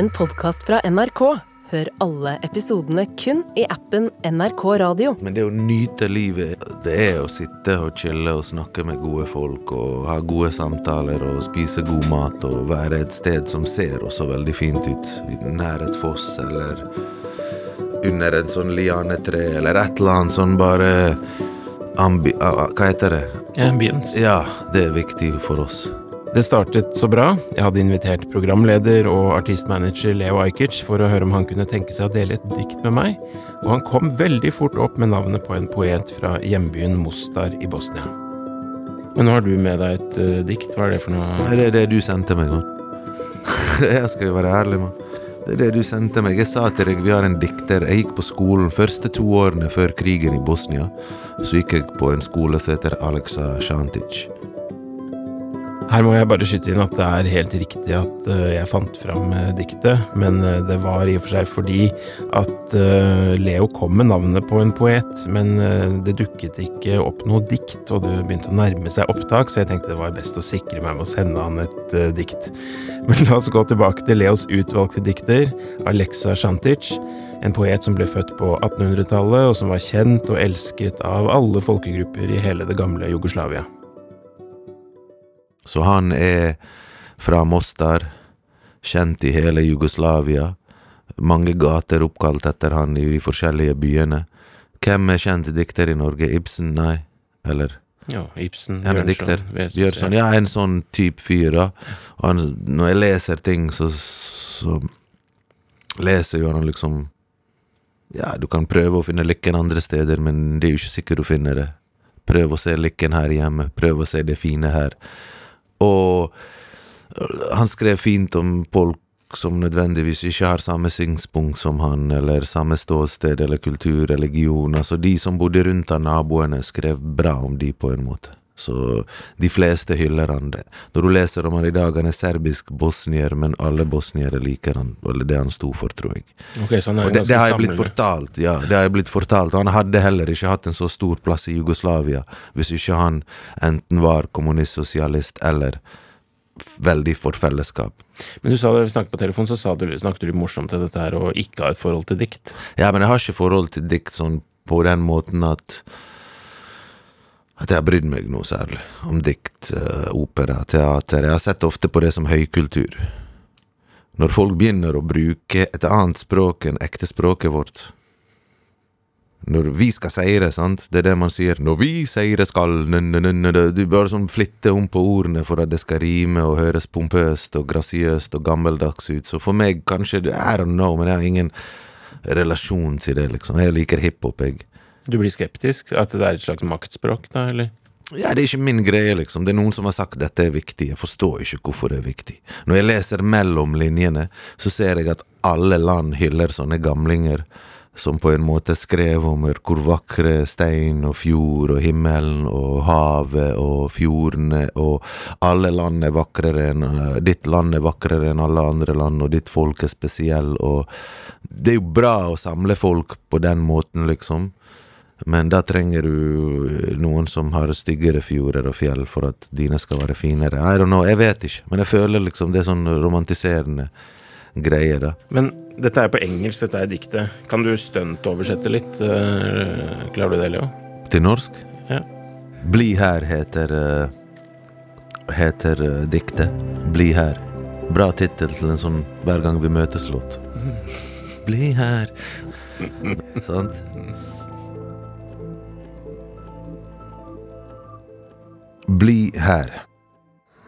en podkast fra NRK. Hør alle episodene kun i appen NRK Radio. Men det å nyte livet, det er å sitte og chille og snakke med gode folk og ha gode samtaler og spise god mat og være et sted som ser også veldig fint ut. Nær et foss eller under et sånn lianetre eller et eller annet sånn bare ambi... Hva heter det? Ambience. Ja, det er viktig for oss. Det startet så bra. Jeg hadde invitert programleder og artistmanager Leo Ajkic for å høre om han kunne tenke seg å dele et dikt med meg, og han kom veldig fort opp med navnet på en poet fra hjembyen Mostar i Bosnia. Men nå har du med deg et uh, dikt. Hva er det for noe? Det er det du sendte meg, nå. Jeg skal jo være ærlig, mann. Det er det du sendte meg. Jeg sa til deg vi har en dikter. Jeg gikk på skolen første to årene før krigen i Bosnia. Så gikk jeg på en skole som heter Aleksa Shantic. Her må jeg bare skyte inn at det er helt riktig at eh, jeg fant fram eh, diktet, men eh, det var i og for seg fordi at Leo kom med navnet på en poet, men det dukket ikke opp noe dikt, og det begynte å nærme seg opptak, så jeg tenkte det var best å sikre meg med å sende han et dikt. Men la oss gå tilbake til Leos utvalgte dikter, Alexa Shantic, en poet som ble født på 1800-tallet, og som var kjent og elsket av alle folkegrupper i hele det gamle Jugoslavia. Så han er fra Mostar, kjent i hele Jugoslavia. Mange gater oppkalt etter han i de forskjellige byene. Hvem er kjent dikter i Norge? Ibsen? Nei. Eller Ja, Ibsen, en dikter. Bjørnson? Ja, en sånn type fyr, da. Han, når jeg leser ting, så, så leser jo han liksom Ja, du kan prøve å finne lykken andre steder, men det er jo ikke sikkert du finner det. Prøv å se lykken her hjemme. Prøv å se det fine her. Og han skrev fint om folk som nødvendigvis ikke har samme synspunkt som han, eller samme ståsted eller kultur, religion. Altså, de som bodde rundt av naboene, skrev bra om de på en måte. Så de fleste hyller han det. Når du leser om han i dag, han er serbisk bosnier, men alle bosniere liker han, eller det han sto for, tror jeg. Okay, så han er Og det, det har jeg blitt fortalt, ja. Det har jeg blitt fortalt. Han hadde heller ikke hatt en så stor plass i Jugoslavia hvis ikke han enten var kommunist, sosialist eller veldig for fellesskap. Men du sa da vi snakket på telefon, så sa du, snakket du morsomt til dette her og ikke ha et forhold til dikt. Ja, men jeg har ikke forhold til dikt sånn på den måten at at jeg har brydd meg noe særlig om dikt, eh, opera, teater. Jeg har sett ofte på det som høykultur. Når folk begynner å bruke et annet språk enn ektespråket vårt. Når vi skal seire, sant, det er det man sier. Når vi seire skal Du bare sånn flytter om på ordene for at det skal rime og høres pompøst og grasiøst og gammeldags ut. Så for meg, kanskje I don't know, men jeg har ingen relasjon til det, liksom. Jeg liker hiphop, jeg. Du blir skeptisk? At det er et slags maktspråk, da, eller? Ja, det er ikke min greie, liksom. Det er noen som har sagt dette er viktig. Jeg forstår ikke hvorfor det er viktig. Når jeg leser mellom linjene, så ser jeg at alle land hyller sånne gamlinger som på en måte skrev om hvor vakre stein og fjord og himmelen og havet og fjordene og alle land er vakrere enn Ditt land er vakrere enn alle andre land, og ditt folk er spesiell, og Det er jo bra å samle folk på den måten, liksom. Men da trenger du noen som har styggere fjorder og fjell for at dine skal være finere. I don't know, jeg vet ikke, men jeg føler liksom det er sånn romantiserende greier, da. Men dette er på engelsk, dette er diktet. Kan du stuntoversette litt? eh, Klarer du det, Leo? Til norsk? Ja. Bli her heter eh, heter eh, diktet. Bli her. Bra tittel til en sånn Hver gang vi møtes-låt. Bli her. Sant? Bli her.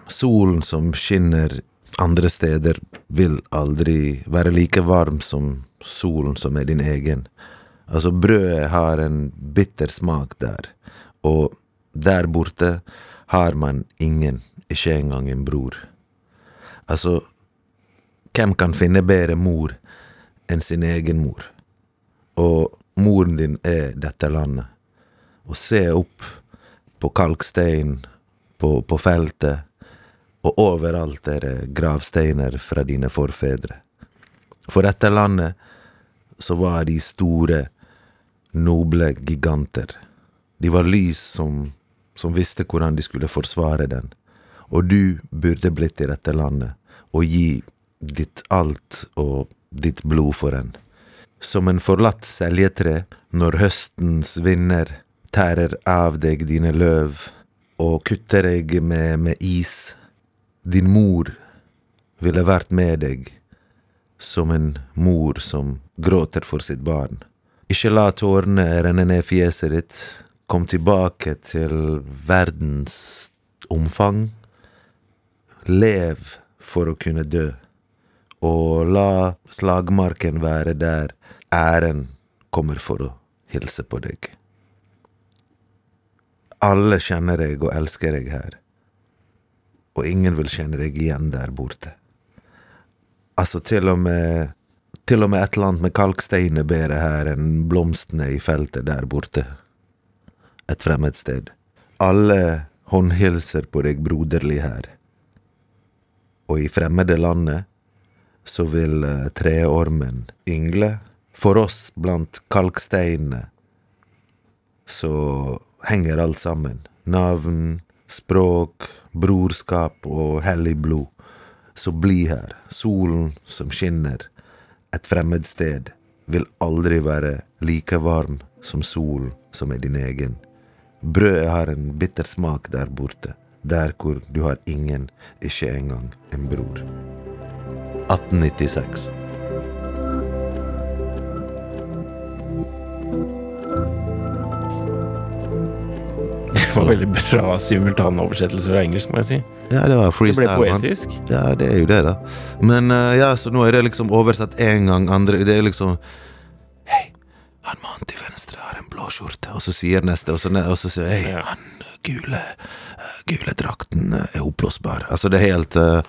Solen som skinner andre steder, vil aldri være like varm som solen som er din egen. Altså, brødet har en bitter smak der, og der borte har man ingen, ikke engang en bror. Altså, hvem kan finne bedre mor enn sin egen mor? Og moren din er dette landet. Å se opp på kalkstein på, på feltet, og overalt er det gravsteiner fra dine forfedre. For dette landet så var de store, noble giganter. De var lys som, som visste hvordan de skulle forsvare den. Og du burde blitt i dette landet og gi ditt alt og ditt blod for den. Som en forlatt seljetre når høstens vinder tærer av deg dine løv og kutter deg med, med is. Din mor ville vært med deg som en mor som gråter for sitt barn. Ikke la tårene renne ned fjeset ditt. Kom tilbake til verdens omfang. Lev for å kunne dø. Og la slagmarken være der æren kommer for å hilse på deg. Alle kjenner deg og elsker deg her, og ingen vil kjenne deg igjen der borte. Altså, til og med til og med et eller annet med kalkstein er bedre her enn blomstene i feltet der borte. Et fremmed sted. Alle håndhilser på deg broderlig her. Og i fremmede landet så vil eh, treormen yngle. For oss blant kalksteinene så henger alt sammen. Navn, språk, brorskap og hellig blod. Så bli her, solen som skinner. Et fremmed sted vil aldri være like varm som solen som er din egen. Brødet har en bitter smak der borte, der hvor du har ingen, ikke engang en bror. 1896. Det var veldig bra simultanoversettelse fra engelsk, må jeg si. Ja, det var Det ble poetisk. man. Ja, det er jo det, da. Men uh, ja, så nå er det liksom oversatt én gang, andre Det er liksom Hei, han mannen til venstre har en blå skjorte, og så sier neste, og så, og så sier hei, Ja. han gule, eh, gule drakten er oppblåsbar. Altså, det er helt eh,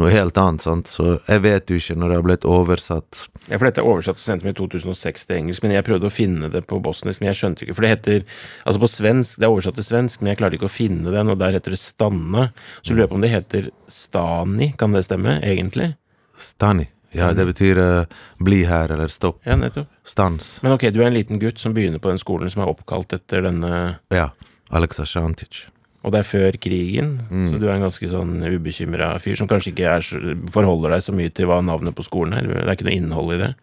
noe helt annet, sant. Så jeg vet jo ikke når det har blitt oversatt Ja, for dette er oversatt og sendt med i 2006 til engelsk, men jeg prøvde å finne det på bosnisk, men jeg skjønte ikke, for det heter Altså på svensk, det er oversatt til svensk, men jeg klarte ikke å finne den, og der heter det Stanne. Så lurer jeg på om det heter Stani, kan det stemme, egentlig? Stani. Ja, det betyr uh, bli her, eller stopp. Ja, nettopp. Stans. Men ok, du er en liten gutt som begynner på den skolen som er oppkalt etter denne Ja. Aleksa Shantic. Og det er før krigen, Mm. så du er en ganske sånn ubekymra fyr som kanskje ikke så- forholder deg så mye til hva navnet på skolen er. Det er ikke noe innhold i det.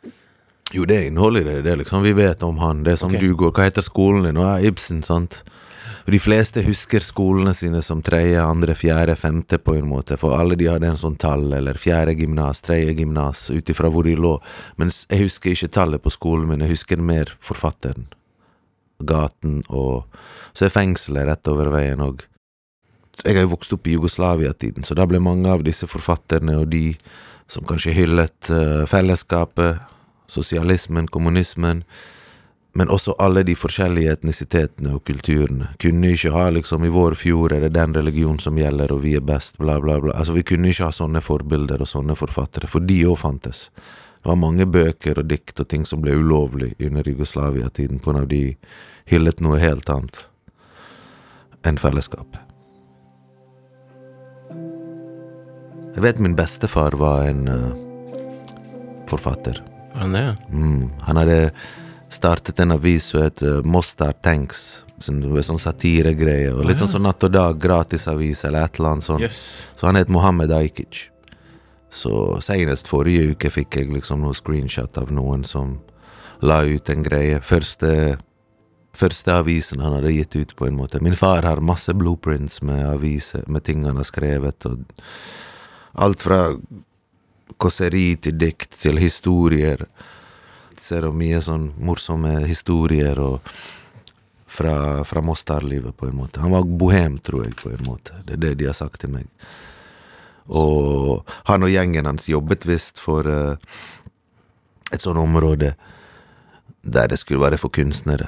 Jo, det er innhold i det. Det er liksom, Vi vet om han. Det er som okay. du går Hva heter skolen din? Er Ibsen, sant? De fleste husker skolene sine som tredje, andre, fjerde, femte, på en måte. For alle de hadde en sånn tall, eller fjerde gymnas, tredje gymnas, ut ifra hvor de lå. Mens jeg husker ikke tallet på skolen min, jeg husker mer forfatteren. Gaten og Så er fengselet rett over veien òg. Jeg har jo vokst opp i Jugoslavia-tiden, så da ble mange av disse forfatterne og de som kanskje hyllet eh, fellesskapet, sosialismen, kommunismen, men også alle de forskjellige etnisitetene og kulturene. Kunne ikke ha liksom i vår fjord er det den religion som gjelder, og vi er best, bla, bla, bla. Altså, vi kunne ikke ha sånne forbilder og sånne forfattere, for de òg fantes. Det var mange bøker og dikt og ting som ble ulovlig under Jugoslavia-tiden på grunn de hyllet noe helt annet enn fellesskapet. Jeg vet min bestefar var en uh, forfatter. Var han det? Mm. Han hadde startet en avis som het eh, Mostar Tanks. Sånn, sånn satiregreie. Litt sånn sånn Natt og Dag, gratisavis eller et eller annet sånt. Yes. Så han het Mohammed Ajkic. Så senest forrige uke fikk jeg liksom noe screenshot av noen som la ut en greie. Første, første avisen han hadde gitt ut, på en måte. Min far har masse blueprints med aviser, med ting han har skrevet. og Alt fra kåseri til dikt til historier. Vitser og mye sånn morsomme historier og fra, fra Mostar-livet, på en måte. Han var bohem, tror jeg, på en måte. Det er det de har sagt til meg. Og han og gjengen hans jobbet visst for uh, et sånt område der det skulle være for kunstnere.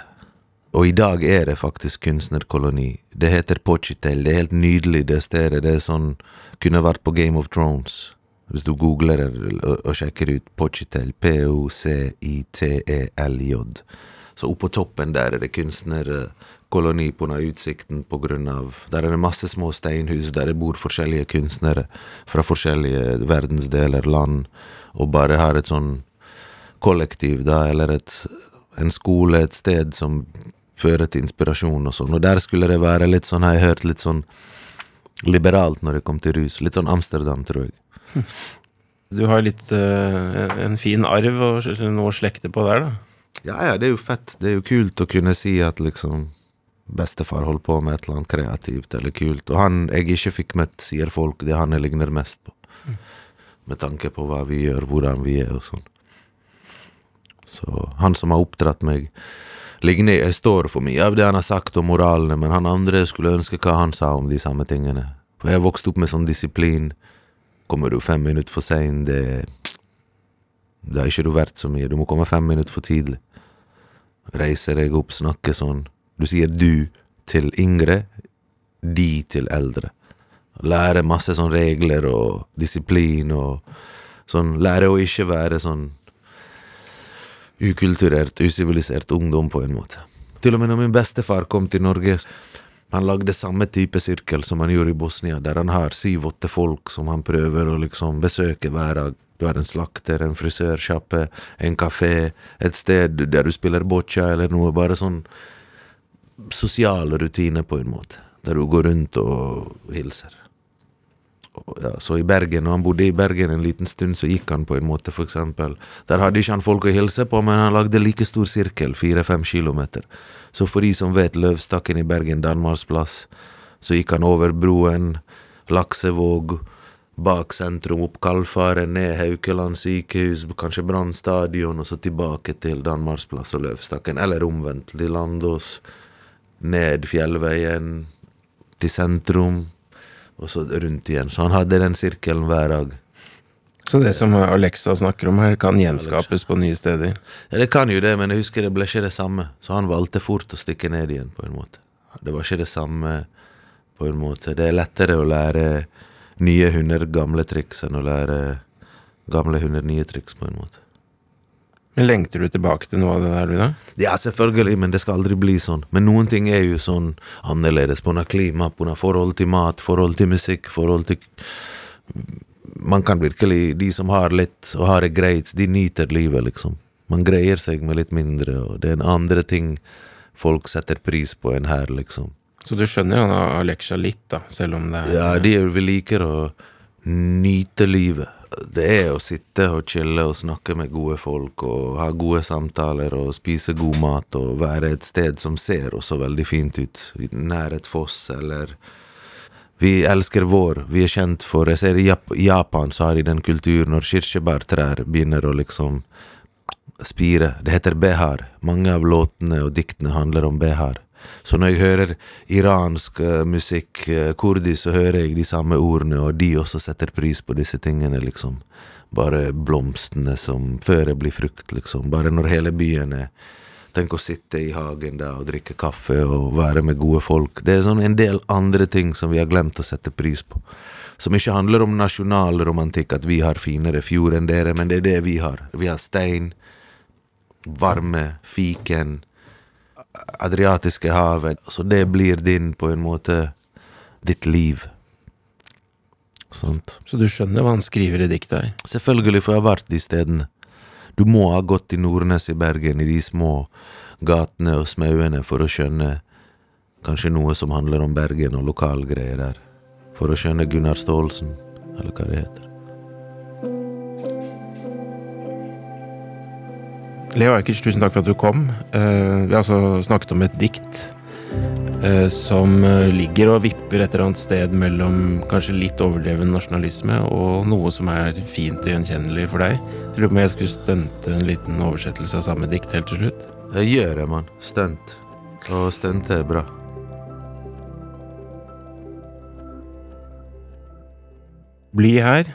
Og i dag er det faktisk kunstnerkoloni. Det heter Pochitel. Det er helt nydelig, det stedet. Det er sånn Kunne vært på Game of Thrones. Hvis du googler og, og sjekker ut Pochitel. P-o-c-i-t-e-l-j. Så oppå toppen der er det kunstnerkoloni på grunn utsikten på grunn av Der er det masse små steinhus der det bor forskjellige kunstnere fra forskjellige verdensdeler, land, og bare har et sånn kollektiv, da, eller et, en skole, et sted som fører til inspirasjon og sånn. Og der skulle det være litt sånn, har jeg hørt, litt sånn liberalt når det kom til rus. Litt sånn Amsterdam, tror jeg. Du har litt uh, en fin arv og noe å slekte på der, da. Ja, ja, det er jo fett. Det er jo kult å kunne si at liksom bestefar holdt på med et eller annet kreativt eller kult. Og han jeg ikke fikk møtt, sier folk, det han jeg ligner mest på. Med tanke på hva vi gjør, hvordan vi er og sånn. Så han som har oppdratt meg, ligner Jeg står for mye av det han har sagt om moralene, men han andre skulle ønske hva han sa om de samme tingene. For jeg vokste opp med sånn disiplin. Kommer du fem minutter for sein, det Da er ikke du verdt så mye. Du må komme fem minutter for tidlig. Reise deg opp, snakke sånn. Du sier du til yngre, de til eldre. Lære masse sånn regler og disiplin og sånn. Lære å ikke være sånn ukulturert, usivilisert ungdom, på en måte. Til og med når min bestefar kom til Norge, han lagde samme type sirkel som han gjorde i Bosnia, der han har syv-åtte folk som han prøver å liksom besøke hver dag. Du har en slakter, en frisørsjappe, en kafé, et sted der du spiller boccia eller noe. Bare sånn sosiale rutiner, på en måte. Der du går rundt og hilser ja, så i Bergen, når han bodde i Bergen en liten stund, så gikk han på en måte, for eksempel. Der hadde ikke han folk å hilse på, men han lagde like stor sirkel, fire-fem kilometer. Så for de som vet Løvstakken i Bergen, Danmarksplass, så gikk han over broen, Laksevåg, bak sentrum, opp Kalfaret, ned Haukeland sykehus, kanskje Brann stadion, og så tilbake til Danmarksplass og Løvstakken. Eller omvendt, til Landås, ned Fjellveien, til sentrum og så rundt igjen. Så han hadde den sirkelen hver dag. Så det som Alexa snakker om her, kan gjenskapes på nye steder? Ja, det kan jo det, men jeg husker det ble ikke det samme. Så han valgte fort å stikke ned igjen, på en måte. Det var ikke det samme, på en måte. Det er lettere å lære nye hunder gamle triks enn å lære gamle hunder nye triks, på en måte. Men Lengter du tilbake til noe av det der, du da? Ja, selvfølgelig, men det skal aldri bli sånn. Men noen ting er jo sånn annerledes. Pga. klima, pga. forhold til mat, forhold til musikk, forhold til Man kan virkelig De som har litt og har det greit, de nyter livet, liksom. Man greier seg med litt mindre, og det er en andre ting folk setter pris på enn her, liksom. Så du skjønner han har leksa litt, da, selv om det er Ja, de vi liker å nyte livet det er å sitte og chille og snakke med gode folk og ha gode samtaler og spise god mat og være et sted som ser også veldig fint ut, nær et foss eller Vi elsker vår. Vi er kjent for Jeg ser i Japan så har de den kulturen når kirsebærtrær begynner å liksom spire. Det heter behar. Mange av låtene og diktene handler om behar. Så når jeg hører iransk uh, musikk, kurdi kurdisk, så hører jeg de samme ordene, og de også setter pris på disse tingene, liksom. Bare blomstene som før jeg blir frukt, liksom. Bare når hele byen er Tenk å sitte i hagen da og drikke kaffe og være med gode folk. Det er sånn en del andre ting som vi har glemt å sette pris på. Som ikke handler om nasjonal romantikk, at vi har finere fjord enn dere, men det er det vi har. Vi har stein, varme, fiken Adriatiske havet. Så det blir din, på en måte, ditt liv. Sånt. Så du skjønner hva han skriver i diktet her? Selvfølgelig, for jeg har vært de stedene. Du må ha gått i Nordnes i Bergen, i de små gatene og smauene, for å skjønne kanskje noe som handler om Bergen og lokalgreier der. For å skjønne Gunnar Staalesen, eller hva det heter. Leo Ajkic, tusen takk for at du kom. Uh, vi har altså snakket om et dikt uh, som eh, ligger og vipper et eller annet sted mellom kanskje litt overdreven nasjonalisme og noe som er fint og gjenkjennelig for deg. Jeg lurer på om jeg skulle stunte en liten oversettelse av samme dikt helt til slutt? Det gjør jeg, mann. Stunt. Og stunt er bra. Bli her.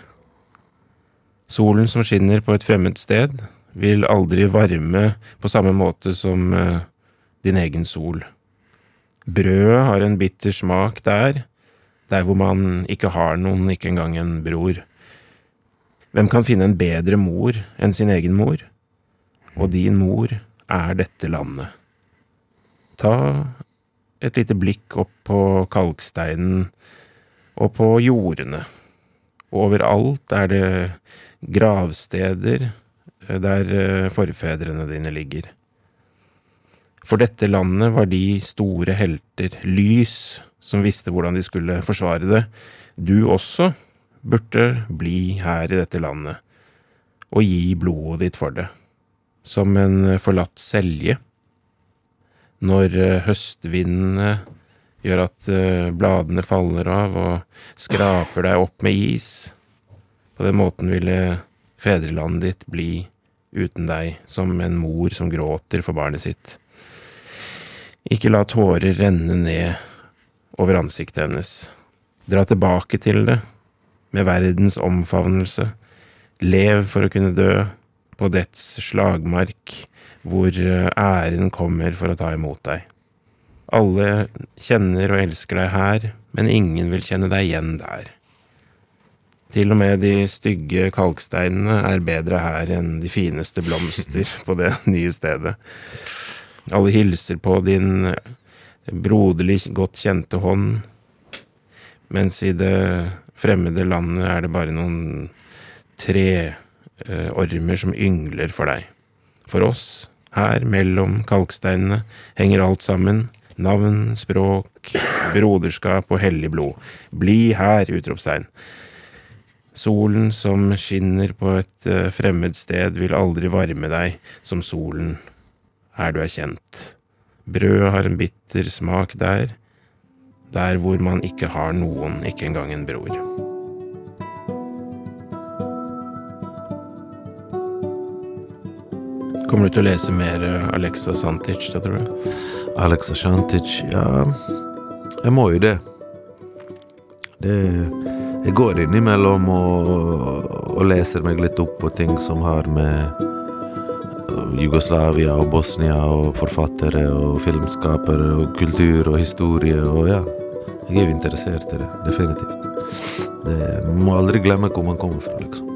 Solen som skinner på et fremmed sted vil aldri varme på samme måte som uh, din egen sol. Brødet har en bitter smak der, der hvor man ikke har noen, ikke engang en bror. Hvem kan finne en bedre mor enn sin egen mor? Og din mor er dette landet. Ta et lite blikk opp på kalksteinen og på jordene. Overalt er det gravsteder, Eh, der eh, forfedrene dine ligger. For dette landet var de store helter, lys, som visste hvordan de skulle forsvare det. Du også burde bli her i dette landet og gi blodet ditt for det, som en forlatt selje. Når eh, høstvindene gjør at eh, bladene faller av og skraper deg opp med is. På den måten ville fedrelandet ditt bli uten deg, som en mor som gråter for barnet sitt. Ikke la tårer renne ned over ansiktet hennes. Dra tilbake til det, med verdens omfavnelse. Lev for å kunne dø, på dets slagmark, hvor eh, æren kommer for å ta imot deg. Alle kjenner og elsker deg her, men ingen vil kjenne deg igjen der. Til og med de stygge kalksteinene er bedre her enn de fineste blomster på det nye stedet. Alle hilser på din broderlig godt kjente hånd, mens i det fremmede landet er det bare noen treormer som yngler for deg. For oss, her mellom kalksteinene, henger alt sammen. Navn, språk, broderskap og hellig blod. Bli her! utropstegn. Solen som skinner på et uh, fremmed sted, vil aldri varme deg som solen her du er kjent. Brødet har en bitter smak der, der hvor man ikke har noen, ikke engang en bror. Kommer du til å lese mer eh, Alexa Santic, da, tror du? Alexa Santic, ja Jeg må jo det. Det Jeg går innimellom og, og leser meg litt opp på ting som har med Jugoslavia og Bosnia og forfattere og filmskapere og kultur og historie og ja. Jeg er jo interessert i det, definitivt. Det, man må aldri glemme hvor man kommer fra, liksom.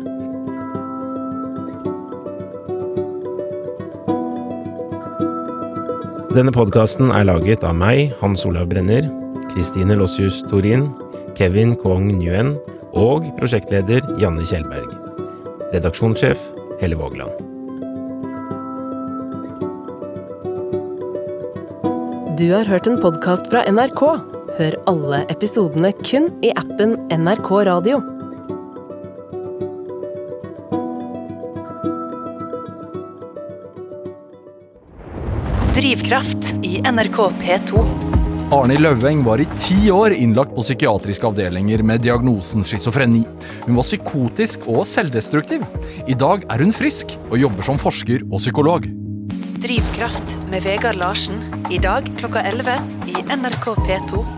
Denne podkasten er laget av meg, Hans Olav Brenner, Kristine Lossius Torin, Kevin Kong Nguyen og prosjektleder Janne Kjellberg. Redaksjonssjef Helle Vågland. Du har hørt en podkast fra NRK. Hør alle episodene kun i appen NRK Radio. Drivkraft i NRK P2. Arne Løveng var i ti år innlagt på psykiatriske avdelinger med diagnosen schizofreni. Hun var psykotisk og selvdestruktiv. I dag er hun frisk og jobber som forsker og psykolog. Drivkraft med Vegard Larsen. I dag klokka 11 i NRK P2.